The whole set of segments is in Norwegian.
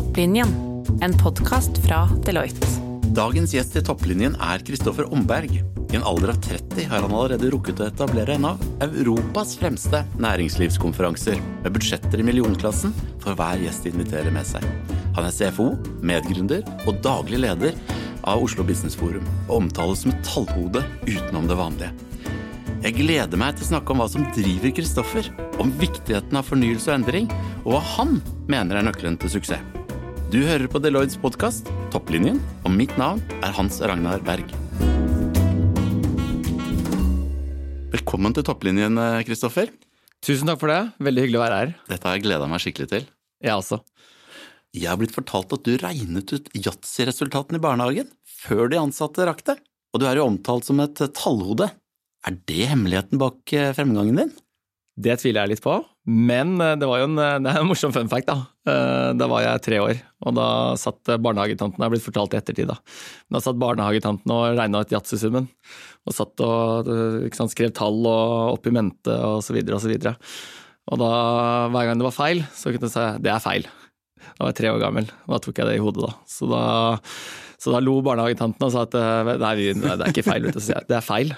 Topplinjen, en podkast fra Deloitte. Dagens gjest i topplinjen er Kristoffer Omberg. I en alder av 30 har han allerede rukket å etablere en av Europas fremste næringslivskonferanser, med budsjetter i millionklassen for hver gjest de inviterer med seg. Han er CFO, medgründer og daglig leder av Oslo Business Forum, og omtales som et tallhode utenom det vanlige. Jeg gleder meg til å snakke om hva som driver Kristoffer, om viktigheten av fornyelse og endring, og hva han mener er nøkkelen til suksess. Du hører på Deloittes podkast Topplinjen, og mitt navn er Hans Ragnar Berg. Velkommen til Topplinjen, Kristoffer. Tusen takk for det. Veldig hyggelig å være her. Dette har jeg gleda meg skikkelig til. Jeg også. Jeg har blitt fortalt at du regnet ut yatzy-resultatene i barnehagen før de ansatte rakk det, og du er jo omtalt som et tallhode. Er det hemmeligheten bak eh, fremgangen din? Det tviler jeg litt på, men eh, det var jo en, eh, det er en morsom fun fact. Da Da var jeg tre år, og da satt barnehagetanten Jeg er blitt fortalt i ettertid, da. Da satt barnehagetanten og regna ut yatzysummen. Og satt og sant, skrev tall og opp i mente og så videre og så videre. Og da, hver gang det var feil, så kunne jeg si det er feil. Da var jeg tre år gammel, og da tok jeg det i hodet, da. Så da så da lo barnehagetanten og sa at eh, nei, det er ikke feil. Jeg, det er feil.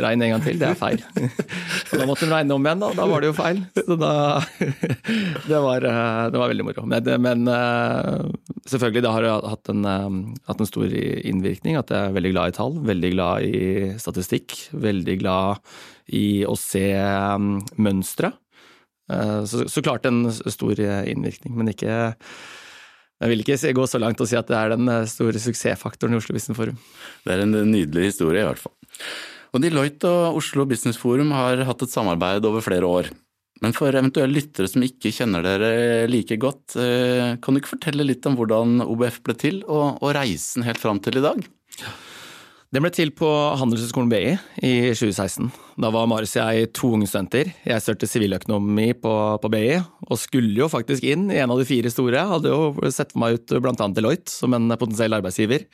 Regn en gang til, det er feil. Og da måtte hun regne om igjen, og da var det jo feil. Så da Det var, eh, det var veldig moro. Men, men, eh, selvfølgelig, det har hatt en, hatt en stor innvirkning at jeg er veldig glad i tall. Veldig glad i statistikk. Veldig glad i å se mønstre. Så, så klart en stor innvirkning, men ikke jeg vil ikke gå så langt og si at det er den eh, store suksessfaktoren i Oslo Business Forum. Det er en nydelig historie, i hvert fall. Og Deloitte og Oslo Business Forum har hatt et samarbeid over flere år. Men for eventuelle lyttere som ikke kjenner dere like godt, eh, kan du ikke fortelle litt om hvordan OBF ble til, og, og reisen helt fram til i dag? Den ble til på Handelshøyskolen BI i 2016. Da var Marius og jeg to unge studenter. Jeg studerte siviløkonomi på, på, BI, og skulle jo faktisk inn i en av de fire store. Hadde jo sett for meg ut bl.a. Deloitte som en potensiell arbeidsgiver.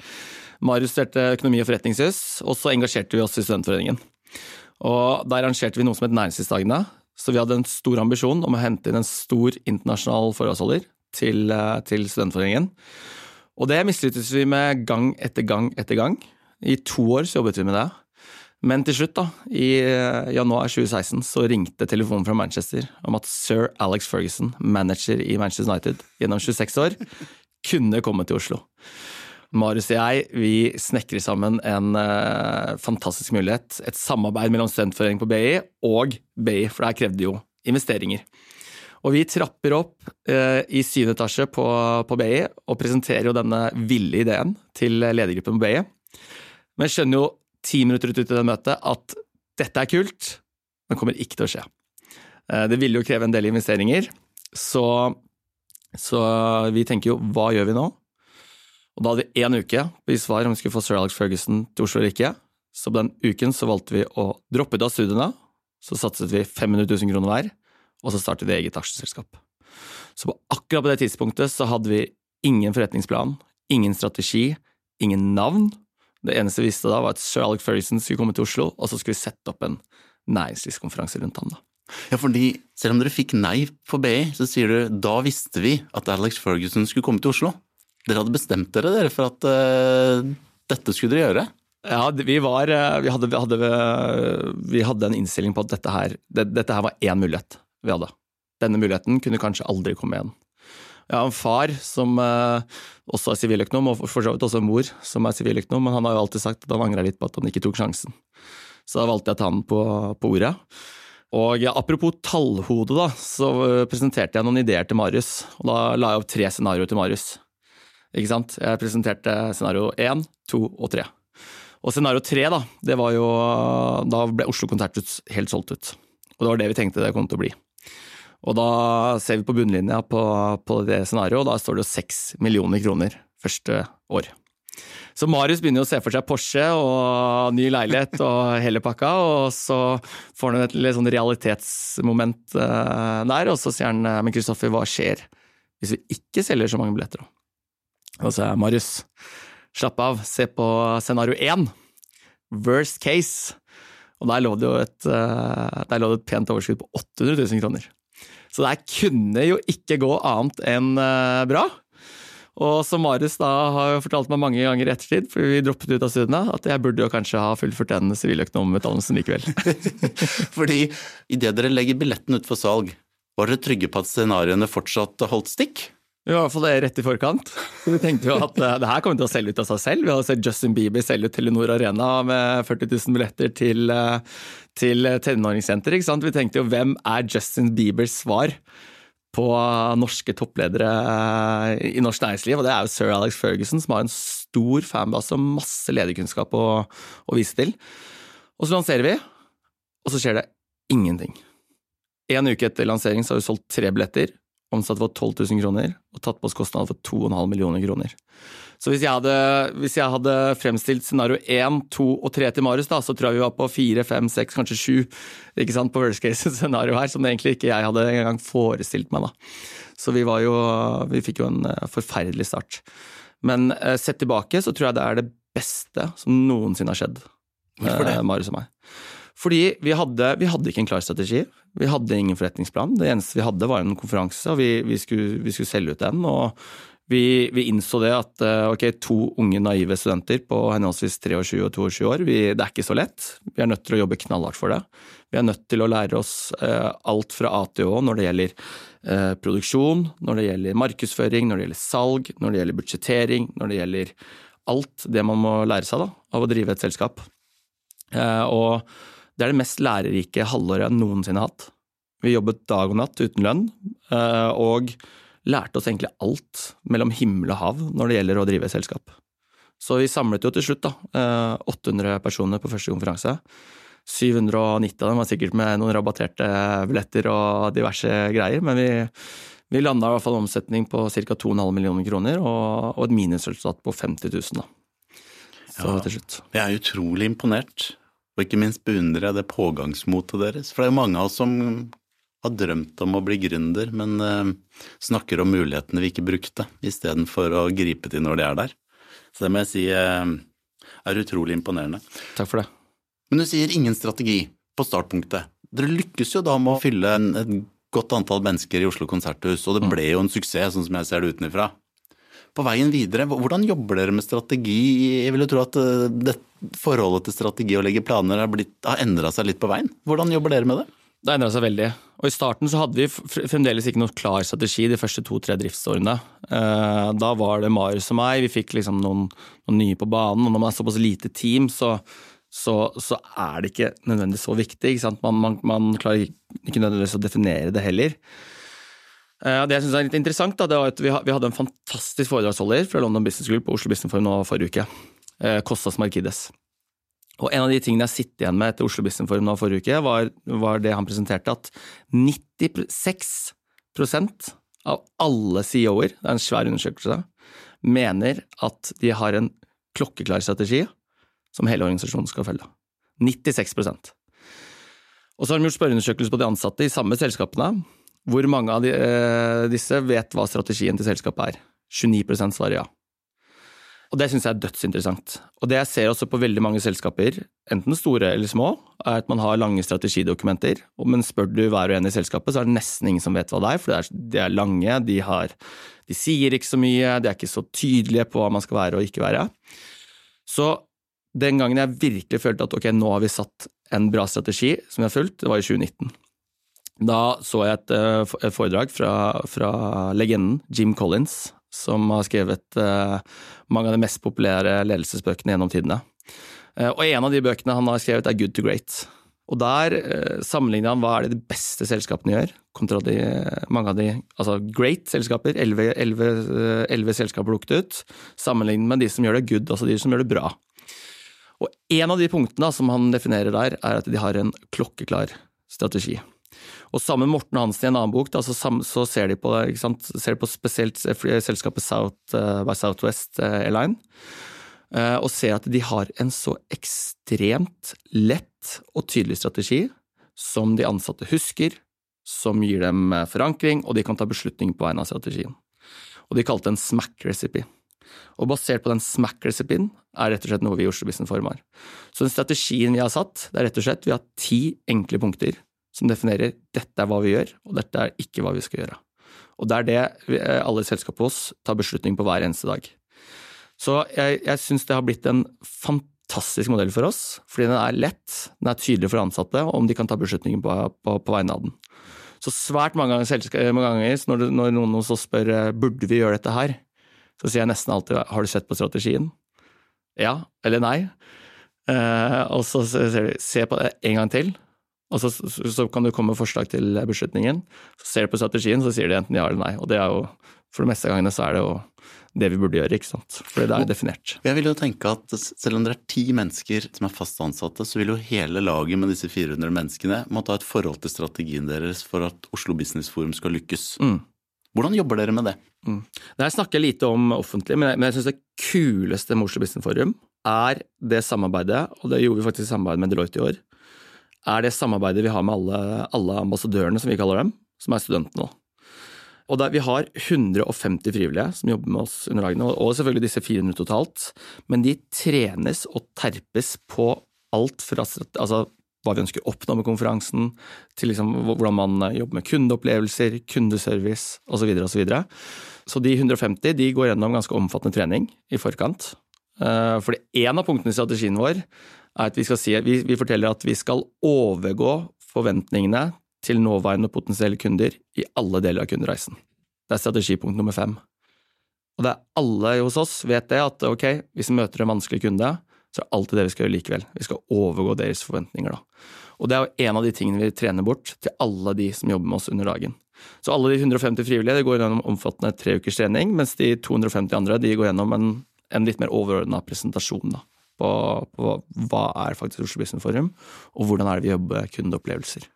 Marius studerte økonomi og forretningsjus, og så engasjerte vi oss i Studentforeningen. Og der arrangerte vi noe som het Næringslivsdagene. Så vi hadde en stor ambisjon om å hente inn en stor internasjonal forholdsholder til, til Studentforeningen. Og det mislyktes vi med gang etter gang etter gang. I to år så jobbet vi med det. Men til slutt, da, i eh, januar 2016, så ringte telefonen fra Manchester om at sir Alex Ferguson, manager i Manchester United gjennom 26 år, kunne komme til Oslo. Marius og jeg vi snekrer sammen en uh, fantastisk mulighet. Et samarbeid mellom Studentforeningen på BI og BI, for det her krevde jo investeringer. Og vi trapper opp uh, i syvende etasje på, på BI og presenterer jo denne ville ideen til ledergruppen på BI. Men jeg skjønner jo ti minutter ut i det møtet at dette er kult, men kommer ikke til å skje. Eh, det ville jo kreve en del investeringer, så, så vi tenker jo hva gjør vi nå? Og da hadde vi én uke på å svar om vi skulle få sir Alex Ferguson til Oslo eller ikke. Så på den uken så valgte vi å droppe ut av studiene. Så satset vi 500 000 kroner hver, og så startet vi eget aksjeselskap. Så på akkurat på det tidspunktet så hadde vi ingen forretningsplan, ingen strategi, ingen navn, det eneste vi visste da, var at sir Alex Ferguson skulle komme til Oslo, og så skulle vi sette opp en næringslivskonferanse rundt ham. da. Ja, fordi selv om dere fikk nei på BI, så sier du da visste vi at Alex Ferguson skulle komme til Oslo. Dere hadde bestemt dere, dere for at uh, dette skulle dere gjøre? Ja, vi, var, eh, vi, hadde, vi, hadde, vi hadde, en innstilling på at dette her, det, dette her var én mulighet vi hadde. Denne muligheten kunne kanskje aldri komme igjen. Jeg har en far som uh, også er siviløkonom, og for så vidt også en mor som er siviløkonom, men han har jo alltid sagt at han angra litt på at han ikke tok sjansen. Så da valgte jeg å ta han på, på ordet. Og ja, Apropos tallhode, da, så uh, presenterte jeg noen ideer til Marius. og Da la jeg opp tre scenarioer til Marius. Ikke sant? Jeg presenterte scenario én, to og tre. Og scenario tre, da, det var jo Da ble Oslo Konserthus helt solgt ut. Og det var det vi tenkte det kom til å bli. Og da ser vi på bunnlinja på, på det scenarioet, og da står det jo seks millioner kroner første år. Så Marius begynner å se for seg Porsche og ny leilighet og hele pakka, og så får han et litt sånn realitetsmoment uh, der, og så sier han men Kristoffer, hva skjer hvis vi ikke selger så mange billetter? Og så er Marius, slapp av, se på scenario én. Worst case. Og der lå det jo et, der lå det et pent overskudd på 800 000 kroner. Så det kunne jo ikke gå annet enn eh, bra. Og som Marius da har fortalt meg mange ganger i ettertid, fordi vi droppet ut av studiene, at jeg burde jo kanskje ha fullført den siviløkonomutdannelsen likevel. Fordi idet dere legger billetten ut for salg, var dere trygge på at scenarioene fortsatt holdt stikk? I hvert fall rett i forkant. Vi tenkte jo at uh, det her kommer til å selge ut av seg selv. Vi hadde sett Justin Bieber selge ut Telenor Arena med 40 000 billetter til, uh, til tenåringssenter. Vi tenkte jo hvem er Justin Biebers svar på norske toppledere eh, i norsk næringsliv, og det er jo sir Alex Ferguson, som har en stor fanbase og masse lederkunnskap å, å vise til. Og så lanserer vi, og så skjer det ingenting. En uke etter lansering så har vi solgt tre billetter, omsatt for 12 000 kroner og tatt på oss kostnader for 2,5 millioner kroner. Så hvis jeg hadde, hvis jeg hadde fremstilt scenario 1, 2 og 3 til Marius, da, så tror jeg vi var på 4, 5, 6, kanskje 7 ikke sant, på worst case-scenario her, som det egentlig ikke jeg hadde engang forestilt meg. da. Så vi, var jo, vi fikk jo en eh, forferdelig start. Men eh, sett tilbake så tror jeg det er det beste som noensinne har skjedd. Det? Eh, Marius og meg. Fordi vi hadde, vi hadde, ikke en klar strategi. Vi hadde ingen forretningsplan. Det eneste vi hadde var en konferanse, og vi, vi, skulle, vi skulle, selge ut den. Og vi, vi, innså det at eh, ok, to unge naive studenter på henholdsvis 23 og 22 år, det er ikke så lett. Vi er nødt til å jobbe knallhardt for det. Vi er nødt til å lære oss eh, alt fra A til Å når det gjelder eh, produksjon, når det gjelder markedsføring, når det gjelder salg, når det gjelder budsjettering, når det gjelder alt det man må lære seg da, av å drive et selskap. Og det er det mest lærerike halvåret jeg noensinne har hatt. Vi jobbet dag og natt uten lønn. Eh, og lærte oss egentlig alt mellom himmel og hav når det gjelder å drive selskap. Så vi samlet jo til slutt da, 800 eh, personer på første konferanse. 790 av dem var sikkert med noen rabatterte billetter og diverse greier, men vi, vi landa i hvert fall omsetning på ca. 2,5 millioner kroner og, og et minusresultat på 50 000. Da. Så ja, til slutt. Jeg er utrolig imponert, og ikke minst beundrer jeg det pågangsmotet deres. For det er jo mange av oss som har drømt om å bli gründer, men uh, snakker om mulighetene vi ikke brukte, istedenfor å gripe til når de er der. Så det må jeg si uh, er utrolig imponerende. Takk for det. Men du sier ingen strategi på startpunktet. Dere lykkes jo da med å fylle en, et godt antall mennesker i Oslo konserthus, og det mm. ble jo en suksess, sånn som jeg ser det utenfra. På veien videre, hvordan jobber dere med strategi? Jeg vil jo tro at eh, det, forholdet til strategi og legge planer har, blitt, har endra seg litt på veien. Hvordan jobber dere med det? Det endra seg veldig. Og I starten så hadde vi fremdeles ikke noen klar strategi de første to-tre driftsårene. Eh, da var det Marius og meg, vi fikk liksom noen, noen, nye på banen. Og når man er såpass lite team, så, så, så er det ikke nødvendigvis så viktig. Man, man, man, klarer ikke nødvendigvis å definere det heller. Eh, det jeg synes er litt interessant, da, det var at vi hadde en fantastisk foredragsholder fra London Business Group på Oslo Business Forum nå forrige uke. Eh, Kostas Markides. Og En av de tingene jeg sitter igjen med etter Oslo Business Forum nå forrige uke, var, var det han presenterte, at 96% av alle CEO-er, det er en svær undersøkelse, mener at de har en klokkeklar strategi som hele organisasjonen skal følge. 96% Og så har de gjort spørreundersøkelse på de ansatte i samme selskapene. Hvor mange av de, eh, disse vet hva strategien til selskapet er? 29% svarer ja. Og det syns jeg er dødsinteressant. Og det jeg ser også på veldig mange selskaper, enten store eller små, er at man har lange strategidokumenter, men spør du hver og en i selskapet, så er det nesten ingen som vet hva det er, for de er lange, de, har, de sier ikke så mye, de er ikke så tydelige på hva man skal være og ikke være. Så den gangen jeg virkelig følte at ok, nå har vi satt en bra strategi som vi har fulgt, det var i 2019. Da så jeg et, eh, et foredrag fra, fra legenden Jim Collins, som har skrevet uh, mange av de mest populære ledelsesbøkene gjennom tidene. Uh, og en av de bøkene han har skrevet, er Good to Great. Og der uh, sammenligner han hva er det de beste selskapene gjør, kontra de, mange av de altså great-selskaper, elleve selskaper lukket ut, sammenlignet med de som gjør det good, altså de som gjør det bra. Og en av de punktene som han definerer der, er at de har en klokkeklar strategi. Og sammen med Morten Hansen i en annen bok da, så, så, ser de på, ser på spesielt selskapet South uh, by Southwest uh, Airline, uh, og ser at de har en så ekstremt lett og tydelig strategi som de ansatte husker, som gir dem forankring, og de kan ta beslutninger på vegne av strategien. Og de kalte det en smack recipe. Og basert på den smack-recipien er rett og slett noe vi i Oslo Business Forum har. Så den strategien vi har satt, det er rett og slett vi har ti enkle punkter som definerer dette er hva vi gjør, og dette er ikke hva vi skal gjøre. Og det er det alle i selskapet hos tar beslutning på hver eneste dag. Så jeg, jeg syns det har blitt en fantastisk modell for oss, fordi den er lett, den er tydelig for ansatte, om de kan ta beslutninger på, på, på vegne av den. Så svært mange ganger, mange ganger når, når, noen hos oss spør burde vi gjøre dette her, så sier jeg nesten alltid har du sett på strategien? Ja eller nei. Eh, og så ser du se på det en gang til, og så, så, kan du komme med forslag til beslutningen. Så ser du på strategien, så sier de enten ja eller nei. Og det er jo, for de meste gangene så er det jo det vi burde gjøre, ikke sant. For det er jo definert. Jeg vil jo tenke at selv om det er ti mennesker som er fast ansatte, så vil jo hele laget med disse 400 menneskene måtte ha et forhold til strategien deres for at Oslo Business Forum skal lykkes. Mm. Hvordan jobber dere med det? Mm. Det her snakker jeg lite om offentlig, men jeg, men jeg syns det kuleste med Oslo Business Forum er det samarbeidet, og det gjorde vi faktisk i samarbeid med Deloitte i år, er det samarbeidet vi har med alle, alle ambassadørene, som vi kaller dem, som er studentene. Og der, Vi har 150 frivillige som jobber med oss under dagene, og selvfølgelig disse 400 totalt. Men de trenes og terpes på alt fra altså, hva vi ønsker å oppnå med konferansen, til liksom hvordan man jobber med kundeopplevelser, kundeservice osv. Så, så, videre. så de 150 de går gjennom ganske omfattende trening i forkant. Eh, fordi en av punktene i strategien vår er at vi si, vi, vi forteller at vi skal overgå forventningene til nåværende og potensielle kunder i alle deler av kundereisen. Det er strategipunkt nummer fem. Og det er alle hos oss vet det, at ok, hvis vi møter en vanskelig kunde, så er alltid det vi skal gjøre likevel. Vi skal overgå deres forventninger, da. Og det er jo en av de tingene vi trener bort til alle de som jobber med oss under dagen. Så alle de 150 frivillige går gjennom omfattende tre ukers trening, mens de 250 andre de går gjennom en, en litt mer overordna presentasjon da, på, på, hva er faktisk Oslo Business Forum, og hvordan er det vi jobber med kundeopplevelser.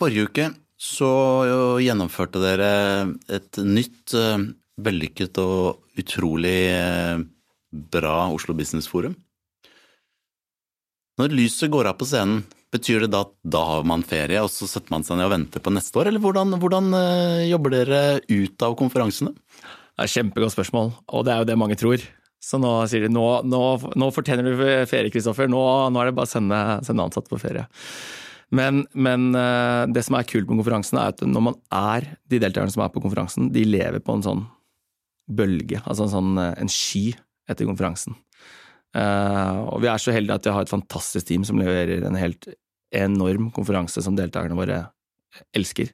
Forrige uke så gjennomførte dere et nytt, eh, vellykket og utrolig eh, bra Oslo Business Forum. Når lyset går av på scenen, betyr det da at da har man ferie, og så setter man seg ned og venter på neste år, eller hvordan, hvordan eh, jobber dere ut av konferansene? Det er et Kjempegodt spørsmål, og det er jo det mange tror. Så nå sier de nå, nå, nå fortjener du ferie, Kristoffer. Nå, nå, er det bare å sende, sende ansatte på ferie. Men, men, eh, det som er kult med konferansen, er at når man er de deltakerne som er på konferansen, de lever på en sånn bølge, altså en sånn eh, en sky etter konferansen. Uh, og vi er så heldige at vi har et fantastisk team som leverer en helt enorm konferanse som deltakerne våre elsker.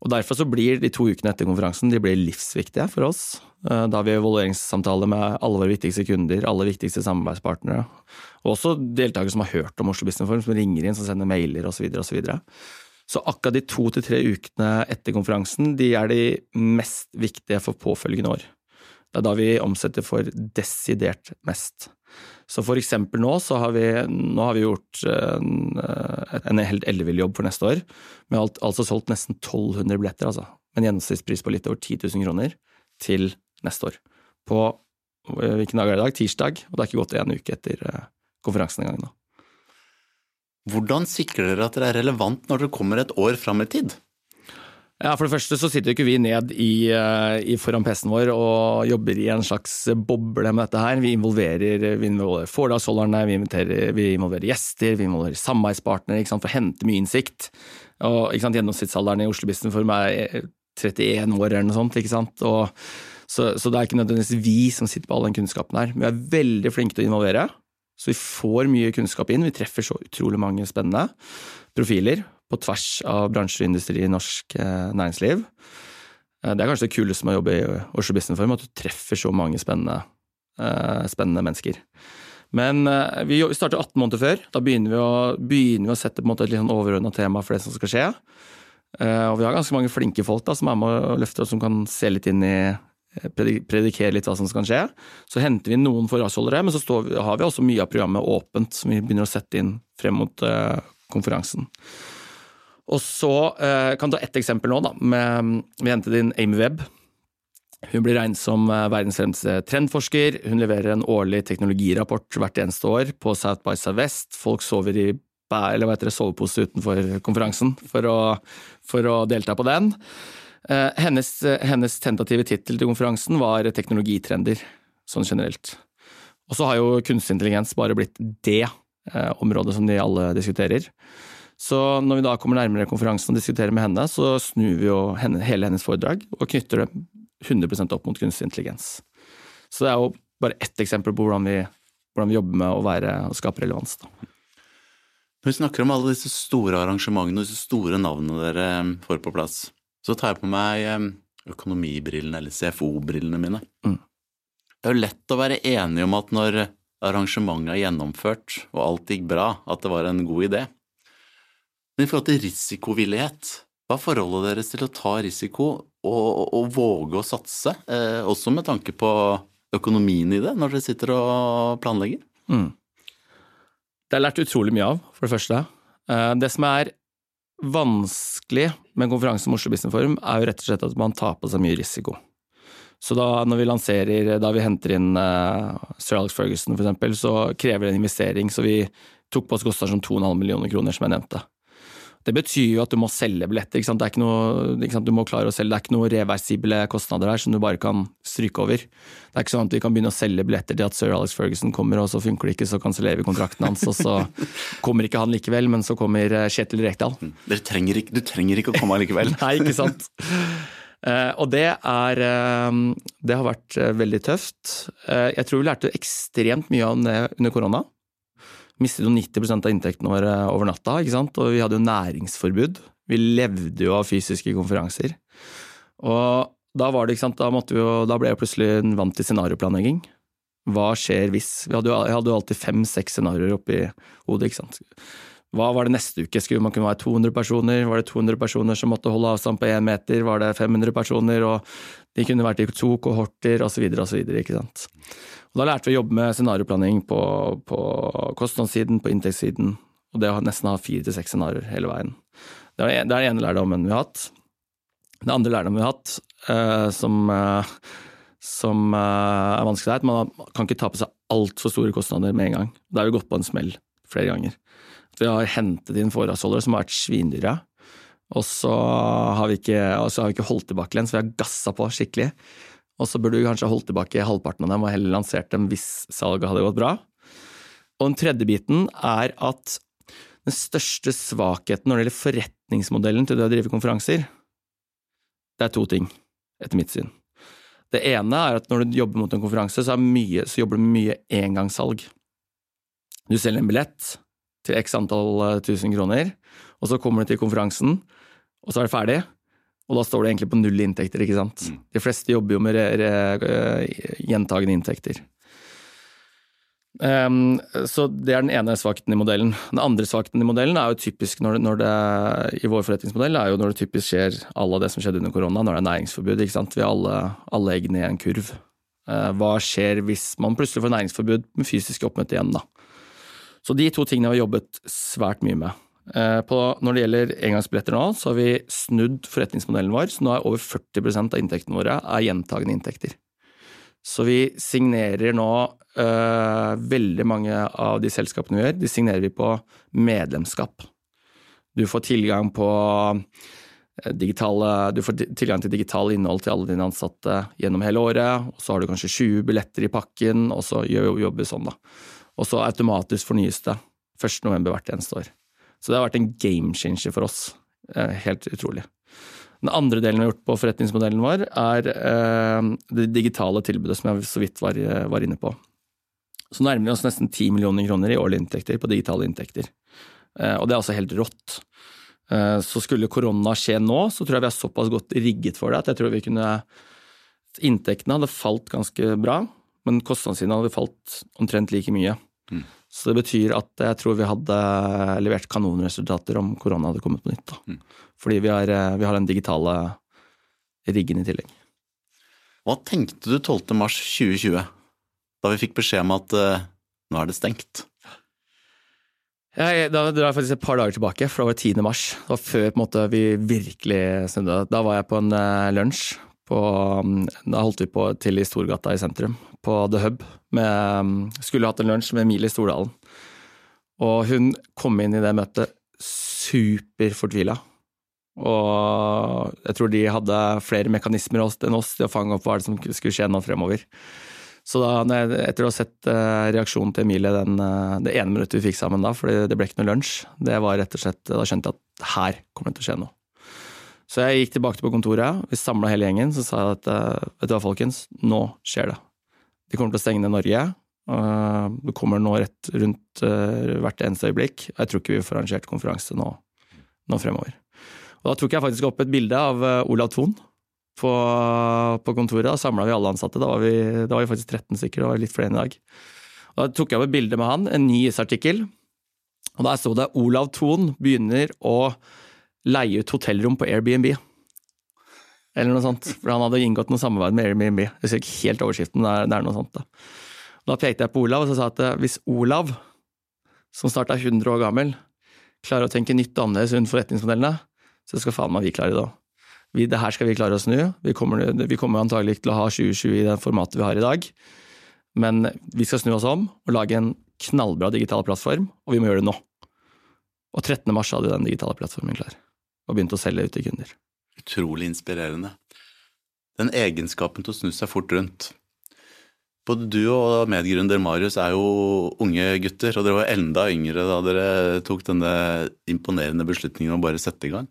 Og Derfor så blir de to ukene etter konferansen de blir livsviktige for oss. Uh, da har vi evalueringssamtaler med alle våre viktigste kunder, alle viktigste samarbeidspartnere, og også deltakere som har hørt om Oslo Business Forum, som ringer inn, som sender mailer osv. Så, videre, og så, så akkurat de to til tre ukene etter konferansen, de er de mest viktige for påfølgende år. Det er da vi omsetter for desidert mest. Så for eksempel nå så har vi, nå har vi gjort en, en helt ellevill jobb for neste år. Vi har altså solgt nesten 1200 billetter, altså. Med en gjennomsnittspris på litt over 10 000 kroner til neste år. På hvilken dag er det i dag? Tirsdag. Og det har ikke gått en uke etter eh, konferansen engang nå. Hvordan sikrer dere at dere er relevant når dere kommer et år fram i tid? Ja, For det første så sitter ikke vi ned i, eh, i foran PC-en vår og jobber i en slags boble med dette her. Vi involverer, vi involverer foredragsholderne, vi, vi, involverer gjester, vi involverer samarbeidspartnere for å hente mye innsikt. Og sant, Gjennomsnittsalderen i Oslo Business meg er 31 år eller noe sånt. ikke sant? Og, så, så, det er ikke nødvendigvis vi som sitter på all den kunnskapen her. Vi er veldig flinke til å involvere. Så vi får mye kunnskap inn. Vi treffer så utrolig mange spennende profiler på tvers av bransjer og industri i norsk eh, næringsliv. Eh, det er kanskje det kuleste med å jobbe i Oslo Business Forum, at du treffer så mange spennende, eh, spennende mennesker. Men vi starter 18 måneder før. Da begynner vi å, begynner vi å sette et litt sånn overordna tema for det som skal skje. Og vi har ganske mange flinke folk da, som er med og løfter oss, som kan se litt inn i predikere litt hva som skal skje. Så henter vi noen forhåndsholdere, men så vi, har vi også mye av programmet åpent, som vi begynner å sette inn frem mot konferansen. Og så uh, kan du ta ett eksempel nå, da. Med, vi hentet inn Amy Webb. Hun blir regnet som verdens fremste trendforsker. Hun leverer en årlig teknologirapport hvert eneste år på South by Southwest. Folk sover i eller hva heter det, sovepose utenfor konferansen for å, for å delta på den. Eh, hennes, eh, hennes tentative tittel til konferansen var teknologitrender, sånn generelt. Og så har jo kunstig intelligens bare blitt det eh, området som de alle diskuterer. Så når vi da kommer nærmere konferansen og diskuterer med henne, så snur vi jo henne, hele hennes foredrag og knytter det 100 opp mot kunstig intelligens. Så det er jo bare ett eksempel på hvordan vi, hvordan vi jobber med å være, og skape relevans. Da. Når vi snakker om alle disse store arrangementene og disse store navnene dere eh, får på plass, så tar jeg på meg eh, økonomibrillene, eller CFO-brillene mine. Mm. Det er jo lett å være enig om at når arrangementet er gjennomført og alt gikk bra, at det var en god idé. Men i forhold til risikovillighet, hva er forholdet deres til å ta risiko og, og, og våge å satse, eh, også med tanke på økonomien i det, når dere sitter og planlegger? Mm. Det har lært utrolig mye av, for det første. Eh, det som er vanskelig med en konferanse om Oslo Business Forum, er jo rett og slett at man tar på seg mye risiko. Så da når vi lanserer, da vi henter inn uh, Sir Alex Ferguson eksempel, så krever det en investering, så vi tok på oss kostnader som 2,5 millioner kroner, som jeg nevnte. Det betyr jo at du må selge billetter. Det er ikke noe, ikke du må klare å selge. Det er ikke noe reversible kostnader her som du bare kan stryke over. Det er ikke sånn at vi kan begynne å selge billetter til at sir Alex Ferguson kommer, og så funker det ikke, så kansellerer vi kontrakten hans, og så kommer ikke han likevel, men så kommer eh, Kjetil Rekdal. Dere Trenger ikke, du trenger ikke å komme likevel. Nei, ikke sant. Uh, og det er uh, Det har vært uh, veldig tøft. jeg tror vi lærte ekstremt mye av det under korona mistet jo 90% av inntektene våre over natta, ikke sant? og vi hadde jo næringsforbud. Vi levde jo av fysiske konferanser. Og da var det, ikke sant, da, måtte vi jo, da ble jeg plutselig vant til scenarioplanlegging. Hva skjer hvis? Hadde jo, jeg hadde jo alltid fem-seks scenarioer oppi hodet. ikke sant? Hva var det neste uke? Skulle man kunne være 200 personer? Var det 200 personer som måtte holde avstand på én meter? Var det 500 personer? Og de kunne vært i to kohorter, osv., osv. Og da lærte vi å jobbe med scenarioplanlegging på, på kostnadssiden, på inntektssiden, og det å nesten ha fire til seks scenarioer hele veien. Det er, det er den ene lærdommen vi har hatt. Den andre lærdommen vi har hatt, eh, som, eh, som eh, er vanskelig, er at man kan ikke ta på seg altfor store kostnader med en gang. Da har vi gått på en smell flere ganger. Vi har hentet inn foredragsholdere som har vært svindyre. Og så har vi ikke, har vi ikke holdt tilbake lens, vi har gassa på skikkelig. Og så burde du kanskje holdt tilbake halvparten av dem og heller lansert dem hvis salget hadde gått bra. Og den tredje biten er at den største svakheten når det gjelder forretningsmodellen til det å drive konferanser, det er to ting, etter mitt syn. Det ene er at når du jobber mot en konferanse, så, mye, så jobber du med mye engangssalg. Du selger en billett til x antall eh, tusen kroner, og så kommer du til konferansen, og så er det ferdig, og da står det egentlig på null inntekter, ikke sant. Mm. De fleste jobber jo med gjentagende inntekter. Um, så det er den ene svakheten i modellen. Den andre svakheten i modellen er jo typisk når det, når det, i vår forretningsmodell er jo når det typisk skjer alle det som skjedde under korona, når det er næringsforbud. ikke sant? Vi har alle, alle eggene i en kurv. Uh, hva skjer hvis man plutselig får næringsforbud med fysisk oppmøte igjen, da? Så de to tingene har vi jobbet svært mye med. Eh, på, når det gjelder engangsbilletter nå, så har vi snudd forretningsmodellen vår, så nå er over 40% av inntektene våre er gjentagende inntekter. Så vi signerer nå øh, Veldig mange av de selskapene vi gjør, de signerer vi på medlemskap. Du får tilgang på eh, digitale, du får tilgang til digital innhold til alle dine ansatte gjennom hele året, og så har du kanskje 20 billetter i pakken, og så jobber vi sånn, da. Og så automatisk fornyes det 1. november hvert eneste år. Så det har vært en game changer for oss. Eh, helt utrolig. Den andre delen vi har gjort på forretningsmodellen vår, er eh, det digitale tilbudet som jeg så vidt var, var inne på. Så nærmer vi oss nesten 10 millioner kroner i årlige inntekter på digitale inntekter. Eh, og det er altså helt rått. Så skulle korona skje nå, så tror jeg vi er såpass godt rigget for det at jeg tror vi kunne Inntektene hadde falt ganske bra, men kostnadssiden hadde falt omtrent like mye. Mm. Så det betyr at jeg tror vi hadde levert kanonresultater om korona hadde kommet på nytt. Mm. Fordi vi har, eh, vi har, den digitale riggen i tillegg. Hva tenkte du 12. mars 2020, da vi fikk beskjed om at uh, nå er det stengt? Ja, da drar jeg faktisk et par dager tilbake, for det var 10. mars. Det var før måte, vi virkelig snudde. Da var jeg på en uh, lunsj. På, um, da holdt vi på til i Storgata i sentrum på The Hub. Med, skulle hatt en lunsj med Emilie Stordalen. Og hun kom inn i det møtet superfortvila. Og jeg tror de hadde flere mekanismer enn oss til å fange opp hva som skulle skje nå fremover. Så da, etter å ha sett uh, reaksjonen til Emilie den, uh, det ene minuttet vi fikk sammen da, for det ble ikke noe lunsj, det var rett og slett Da skjønte jeg at her kommer det til å skje noe. Så jeg gikk tilbake på kontoret, vi samla hele gjengen, så sa jeg at uh, vet du hva, folkens, nå skjer det. De kommer til å stenge ned Norge. det kommer nå rett rundt hvert eneste øyeblikk. Jeg tror ikke vi får arrangert konferanse nå, nå fremover. Og da tok jeg faktisk opp et bilde av Olav Thon på, på kontoret. Da samla vi alle ansatte. Da var vi, da var vi, faktisk 13 stykker, det var litt flere enn i dag. Og Da tok jeg opp et bilde med han, en ny isartikkel. Og Der sto det 'Olav Thon begynner å leie ut hotellrom på Airbnb'. Eller noe sånt. For han hadde inngått noe samarbeid med Airbnb. Jeg ser ikke helt overskriften, er, det er noe sånt. Da. da pekte jeg på Olav og så sa at hvis Olav, som snart er 100 år gammel, klarer å tenke nytt og annerledes rundt forretningsmodellene, så skal faen meg vi klare det òg det her skal vi klare å snu. Vi kommer, vi kommer antagelig til å ha 2020 i det formatet vi har i dag. Men vi skal snu oss om og lage en knallbra digital plattform, og vi må gjøre det nå. Og 13. mars hadde den digitale plattformen klar, og begynte å selge ut til kunder. Utrolig inspirerende. Den egenskapen til å snu seg fort rundt. Både du og medgründer Marius er jo unge gutter, og dere var enda yngre da dere tok denne imponerende beslutningen om å bare sette i gang.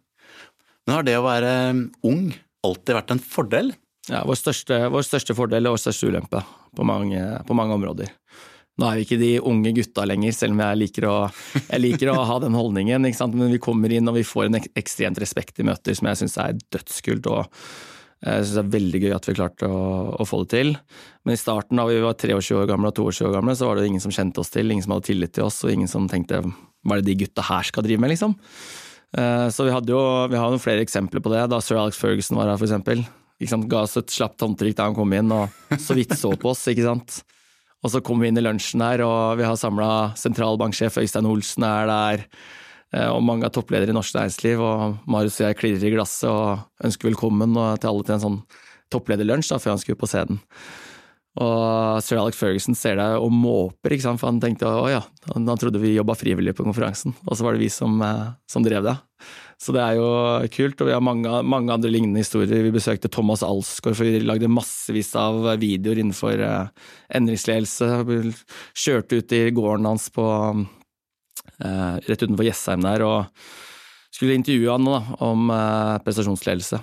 Men har det å være um, ung alltid vært en fordel? Ja, vår største, vår største fordel og vår største ulempe på mange, på mange, områder. Nå er vi ikke de unge gutta lenger, selv om jeg liker å, jeg liker å ha den holdningen. Men vi kommer inn og vi får en ekstremt respekt i møter som jeg syns er dødskult. og jeg syns det er veldig gøy at vi klarte å, å, få det til. Men i starten, da vi var 23 år gamle og 22 år gamle, så var det ingen som kjente oss til, ingen som hadde tillit til oss, og ingen som tenkte hva er det de gutta her skal drive med, liksom. Eh, så vi hadde jo vi har noen flere eksempler på det, da sir Alex Ferguson var her, for eksempel. Ga oss et slapt håndtrykk da han kom inn, og så vidt så på oss, ikke sant. Og så kom vi inn i lunsjen her, og vi har samla sentralbanksjef Øystein Olsen er der, eh, og mange av toppledere i norsk næringsliv, og Marius og jeg klirrer i glasset og ønsker velkommen til alle til en sånn topplederlunsj før han skulle på scenen. Og sir Alex Ferguson ser deg og måper, ikke sant? for han tenkte å ja, han, trodde vi jobba frivillig på konferansen, og så var det vi som, eh, som, drev det. Så det er jo kult, og vi har mange, mange andre lignende historier. Vi besøkte Thomas Alsgaard, for vi lagde massevis av videoer innenfor uh, endringsledelse. Vi kjørte ut i gården hans på uh, rett utenfor Jessheim der og skulle intervjue han da, om uh, prestasjonsledelse.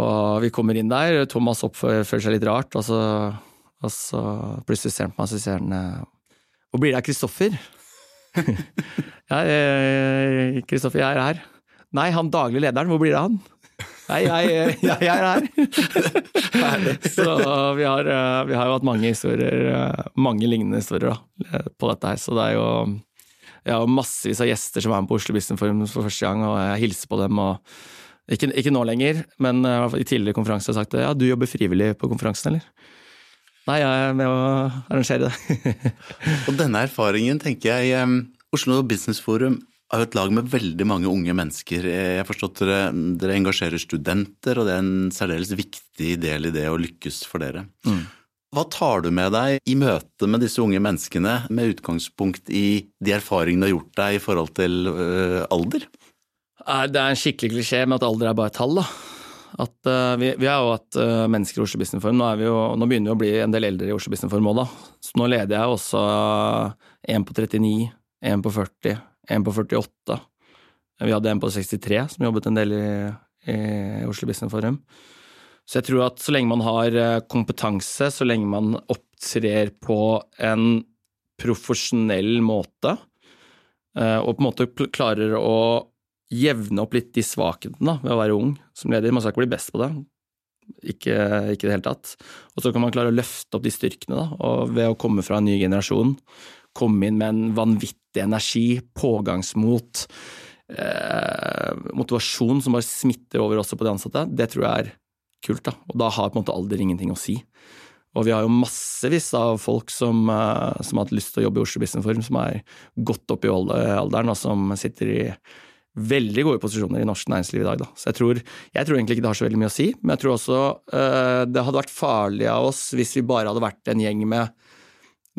Og vi kommer inn der, Thomas oppfører seg litt rart, og så, og så plutselig ser han på meg, og sier han eh, Hvor blir det av Kristoffer? ja, Kristoffer, jeg er her. Nei, han daglig lederen, hvor blir det han? Nei, jeg, jeg, jeg er her. så vi har, eh, vi har, jo hatt mange historier, eh, mange lignende historier da, på dette her. Så det er jo Jeg har massevis av gjester som er med på Oslo Business Forum for første gang, og jeg hilser på dem. og ikke, ikke nå lenger, men i tidligere konferanser har jeg sagt ja, du jobber frivillig på konferansen, eller? Nei, jeg er med å arrangere det. og denne erfaringen, tenker jeg Oslo Business Forum er jo et lag med veldig mange unge mennesker. Jeg har forstått dere, dere engasjerer studenter, og det er en særdeles viktig del i det å lykkes for dere. Mm. Hva tar du med deg i møte med disse unge menneskene, med utgangspunkt i de erfaringene du har gjort deg i forhold til ø, alder? Det er en skikkelig klisjé med at alder er bare et tall. da. At, uh, vi, vi, har jo hatt uh, mennesker i Oslo Business Forum. Nå, jo, nå, begynner vi å bli en del eldre i Oslo Business Forum òg, da. Så nå leder jeg også en på 39, en på 40, en på 48. Vi hadde en på 63 som jobbet en del i, i Oslo Business Forum. Så jeg tror at så lenge man har eh, kompetanse, så lenge man opptrer på en profesjonell måte, og på en måte klarer å jevne opp litt de svakhetene ved å være ung som leder. Man skal ikke bli best på det, ikke i det hele tatt. Og så kan man klare å løfte opp de styrkene da, og ved å komme fra en ny generasjon. Komme inn med en vanvittig energi, pågangsmot, eh, motivasjon som bare smitter over også på de ansatte. Det tror jeg er kult. da, Og da har på en måte alder ingenting å si. Og vi har jo massevis av folk som, eh, som har hatt lyst til å jobbe i Oslo Business Forum, som er godt oppe i alderen, og som sitter i veldig gode posisjoner i norsk næringsliv i dag. Da. Så jeg tror, jeg tror, egentlig ikke det har så veldig mye å si, men jeg tror også uh, det hadde vært farlig av oss hvis vi bare hadde vært en gjeng med,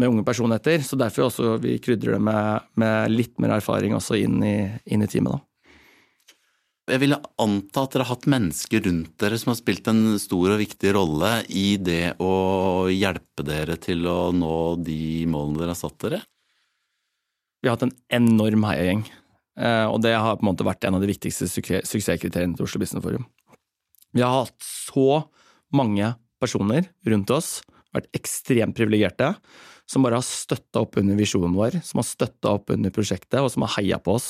med unge personligheter. Så derfor også vi krydrer det med, med litt mer erfaring også inn i, inn i teamet. da. Jeg ville anta at dere har hatt mennesker rundt dere som har spilt en stor og viktig rolle i det å hjelpe dere til å nå de målene dere har satt dere? Vi har hatt en enorm heiagjeng, og det har på en måte vært en av de viktigste suksesskriteriene til Oslo Business Forum. Vi har hatt så mange personer rundt oss, vært ekstremt privilegerte, som bare har støtta opp under visjonen vår, som har støtta opp under prosjektet, og som har heia på oss.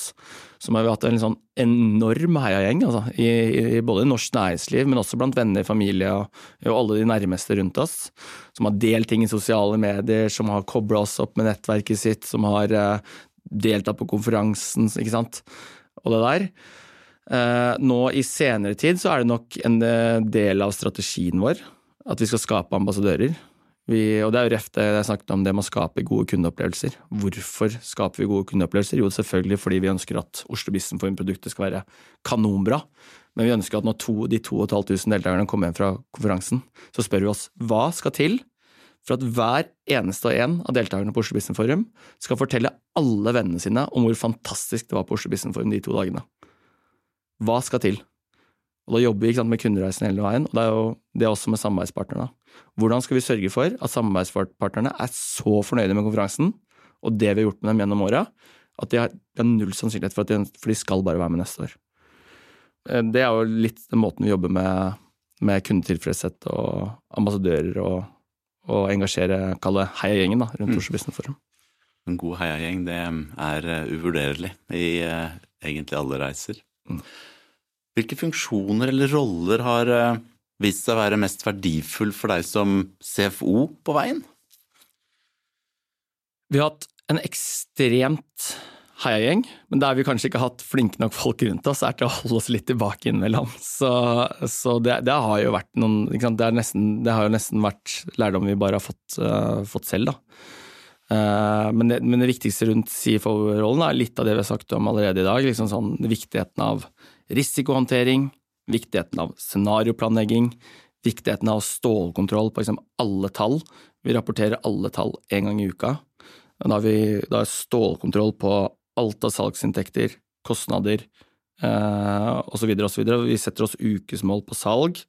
Som har hatt en sånn enorm heiagjeng, altså, i, i, både norsk næringsliv, men også blant venner, familie og, og, alle de nærmeste rundt oss. Som har delt ting i sosiale medier, som har kobla oss opp med nettverket sitt, som har uh, deltatt på konferansen, ikke sant, og det der. Uh, nå i senere tid så er det nok en uh, del av strategien vår at vi skal skape ambassadører. Vi, og det er jo reft det jeg snakket om det med å skape gode kundeopplevelser. Hvorfor skaper vi gode kundeopplevelser? Jo, selvfølgelig fordi vi ønsker at Oslo Business Forum-produktet skal være kanonbra. Men vi ønsker at når to, de 2500 deltakerne kommer hjem fra konferansen, så spør vi oss hva skal til for at hver eneste og en av deltakerne på Oslo Business Forum skal fortelle alle vennene sine om hvor fantastisk det var på Oslo Business Forum de to dagene. Hva skal til? Og Da jobber vi sant, med kundereisen hele veien, og det er jo det er også med samarbeidspartnerne. Hvordan skal vi sørge for at samarbeidspartnerne er så fornøyde med konferansen og det vi har gjort med dem gjennom åra, at de har, de har, null sannsynlighet for at de, for de skal bare være med neste år. Eh, det er jo litt den måten vi jobber med, med kundetilfredshet og ambassadører og, og engasjere, kalle heiagjengen, rundt mm. Oslo Business Forum. En god heiagjeng, det er eh, uvurderlig i uh, egentlig alle reiser. Mm. Hvilke funksjoner eller roller har uh, vist seg å være mest verdifull for deg som CFO på veien? Vi har hatt en ekstremt heiagjeng, men der vi kanskje ikke har hatt flinke nok folk rundt oss, er til å holde oss litt tilbake innimellom. Så, så det, det, har jo vært noen det, nesten, det, har jo nesten vært lærdom vi bare har fått, uh, fått selv, da. Uh, men, det, men, det, viktigste rundt CFO-rollen er litt av det vi har sagt om allerede i dag. Liksom sånn, viktigheten av risikohåndtering, viktigheten av scenarioplanlegging, viktigheten av stålkontroll på liksom alle tall. Vi rapporterer alle tall én gang i uka. Da har vi da stålkontroll på alt av salgsinntekter, kostnader eh, osv. osv. Vi setter oss ukesmål på salg.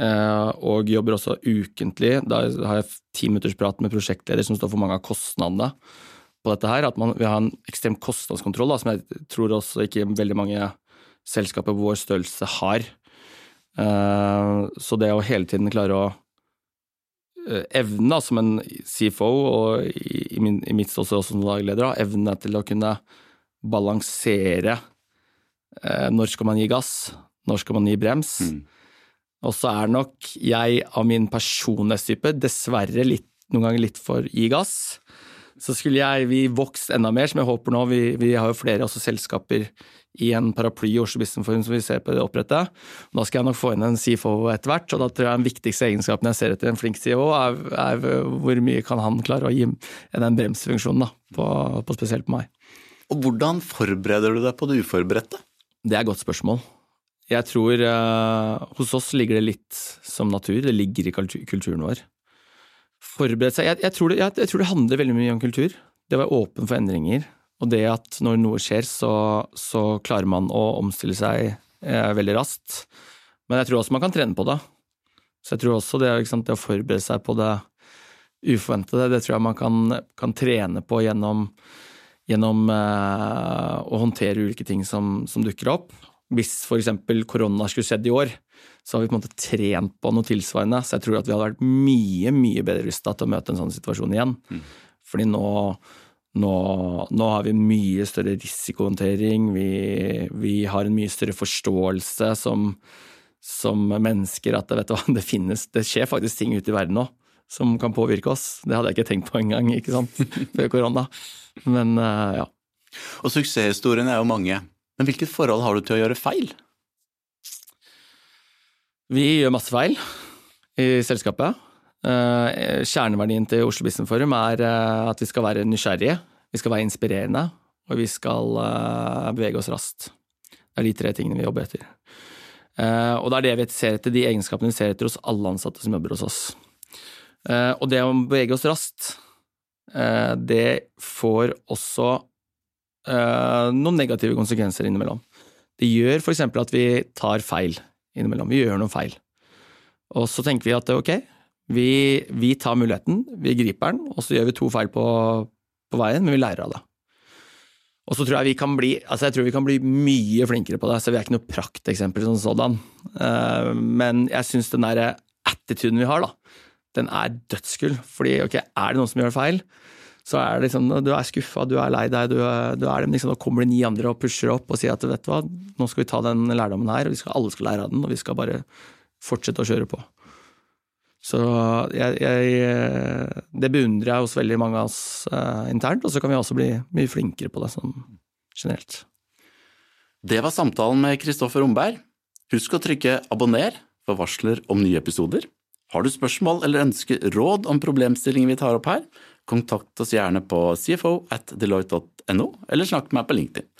Eh, og jobber også ukentlig. Da har jeg timinuttersprat med prosjektleder som står for mange av kostnadene på dette her. At man, vi har en ekstrem kostnadskontroll, da, som jeg tror også ikke veldig mange selskaper på vår størrelse har. Eh, så det å hele tiden klare å eh, evne, som en CFO, og i, mitt ståsted også som dagleder, evne til å kunne balansere eh, når skal man gi gass, når skal man gi brems. Mm. Og så er nok jeg av min personlighetstype dessverre litt, noen ganger litt for gi gass. Så skulle jeg vi vokst enda mer, som jeg håper nå. Vi, vi har jo flere også selskaper i en paraply i Oslo Business som vi ser på det opprette. Da skal jeg nok få inn en CFO etter hvert, og da tror jeg den viktigste egenskapen jeg ser etter en flink CFO, er, er hvor mye kan han klare å gi den bremsfunksjonen, da, på, på spesielt på meg. Og hvordan forbereder du deg på det uforberedte? Det er et godt spørsmål. Jeg tror uh, hos oss ligger det litt som natur, det ligger i kulturen vår. Forberede seg jeg, jeg, tror det, jeg, jeg tror det handler veldig mye om kultur. Det å være åpen for endringer. Og det at når noe skjer, så, så klarer man å omstille seg eh, veldig raskt. Men jeg tror også man kan trene på det. Så jeg tror også det, sant, det å forberede seg på det uforventede, det tror jeg man kan, kan trene på gjennom, gjennom eh, å håndtere ulike ting som, som dukker opp. Hvis eksempel korona skulle skjedd i år, så har vi på en måte trent på noe tilsvarende. Så jeg tror at vi hadde vært mye, mye bedre rusta til å møte en sånn situasjon igjen. Mm. Fordi nå nå, nå, har vi mye større risikohåndtering, vi, vi, har en mye større forståelse som, som mennesker at vet du hva, det finnes Det skjer faktisk ting ute i verden nå som kan påvirke oss. Det hadde jeg ikke tenkt på engang, ikke sant, før korona. Men uh, ja. Og suksesshistoriene er jo mange. Men hvilket forhold har du til å gjøre feil? Vi gjør masse feil i selskapet. Eh, kjerneverdien til Oslo Business Forum er eh, at vi skal være nysgjerrige, vi skal være inspirerende, og vi skal eh, bevege oss raskt. Det er de tre tingene vi jobber etter. Og det er det vi ser etter, de egenskapene vi ser etter hos alle ansatte som jobber hos oss. Og det å bevege oss raskt, det får også noen negative konsekvenser innimellom. Det gjør f.eks. at vi tar feil innimellom. Vi gjør noen feil. Og så tenker vi at ok, vi, vi tar muligheten, vi griper den, og så gjør vi to feil på, på veien, men vi lærer av det. Og så tror jeg vi kan bli altså jeg tror vi kan bli mye flinkere på det, så vi er ikke noe prakteksempel som sådan. Eh, men jeg syns den derre attituden vi har, da, den er dødskull. Fordi ok, er det noen som gjør feil, så er det liksom du er skuffa, du er lei deg, du du er liksom, da kommer det ni andre og pusher opp og sier at vet du hva, nå skal vi ta den lærdommen her, og vi skal, alle skal lære av den, og vi skal bare fortsette å kjøre på. Så jeg, jeg, det beundrer jeg hos veldig mange av oss eh, internt, og så kan vi også bli mye flinkere på det sånn generelt. Det var samtalen med Kristoffer Omberg. Husk å trykke abonner for varsler om nye episoder. Har du spørsmål eller ønsker råd om problemstillingen vi tar opp her, kontakt oss gjerne på cfo at deloitte.no, eller snakk med meg på LinkedIn.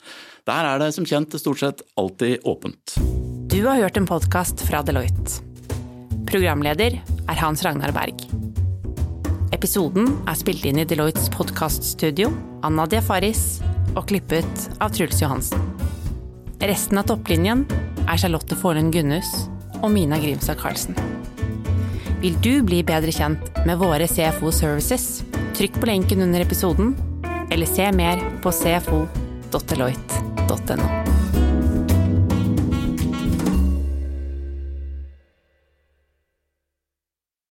Der er det som kjent stort sett alltid åpent. Du har hørt en podkast fra Deloitte. Programleder er Hans Ragnar Berg. Episoden er spilt inn i Deloittes podkaststudio Anna Diafaris, og klippet av Truls Johansen. Resten av topplinjen er Charlotte Forlund Gunnhus og Mina Grimstad Karlsen. Vil du bli bedre kjent med våre CFO Services? Trykk på lenken under episoden, eller se mer på cfo.deloitte.no.